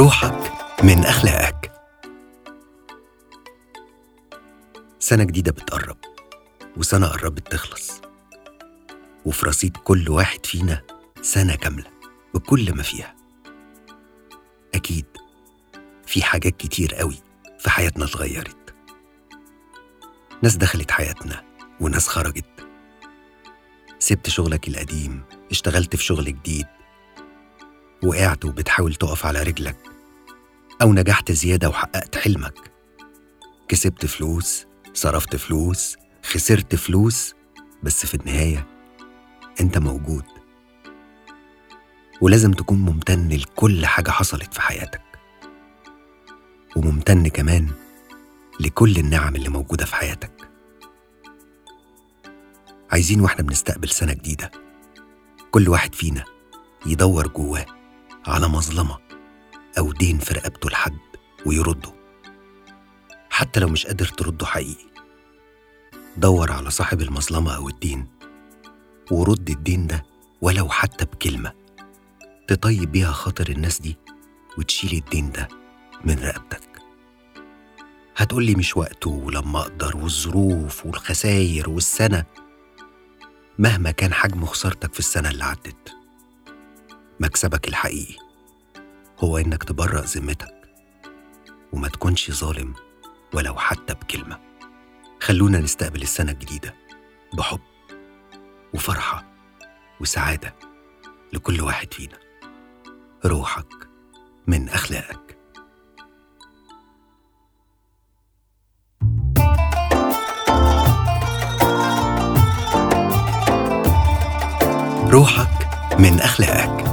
روحك من أخلاقك. سنة جديدة بتقرب وسنة قربت تخلص. وفي رصيد كل واحد فينا سنة كاملة بكل ما فيها. أكيد في حاجات كتير قوي في حياتنا اتغيرت. ناس دخلت حياتنا وناس خرجت. سبت شغلك القديم اشتغلت في شغل جديد وقعت وبتحاول تقف على رجلك أو نجحت زيادة وحققت حلمك. كسبت فلوس صرفت فلوس خسرت فلوس بس في النهاية أنت موجود. ولازم تكون ممتن لكل حاجة حصلت في حياتك. وممتن كمان لكل النعم اللي موجودة في حياتك. عايزين وإحنا بنستقبل سنة جديدة. كل واحد فينا يدور جواه. على مظلمة أو دين في رقبته لحد ويرده حتى لو مش قادر ترده حقيقي. دور على صاحب المظلمة أو الدين ورد الدين ده ولو حتى بكلمة تطيب بيها خاطر الناس دي وتشيل الدين ده من رقبتك. هتقولي مش وقته ولما أقدر والظروف والخساير والسنة مهما كان حجم خسارتك في السنة اللي عدت. مكسبك الحقيقي. هو إنك تبرأ ذمتك وما تكونش ظالم ولو حتى بكلمة. خلونا نستقبل السنة الجديدة بحب وفرحة وسعادة لكل واحد فينا. روحك من أخلاقك. روحك من أخلاقك.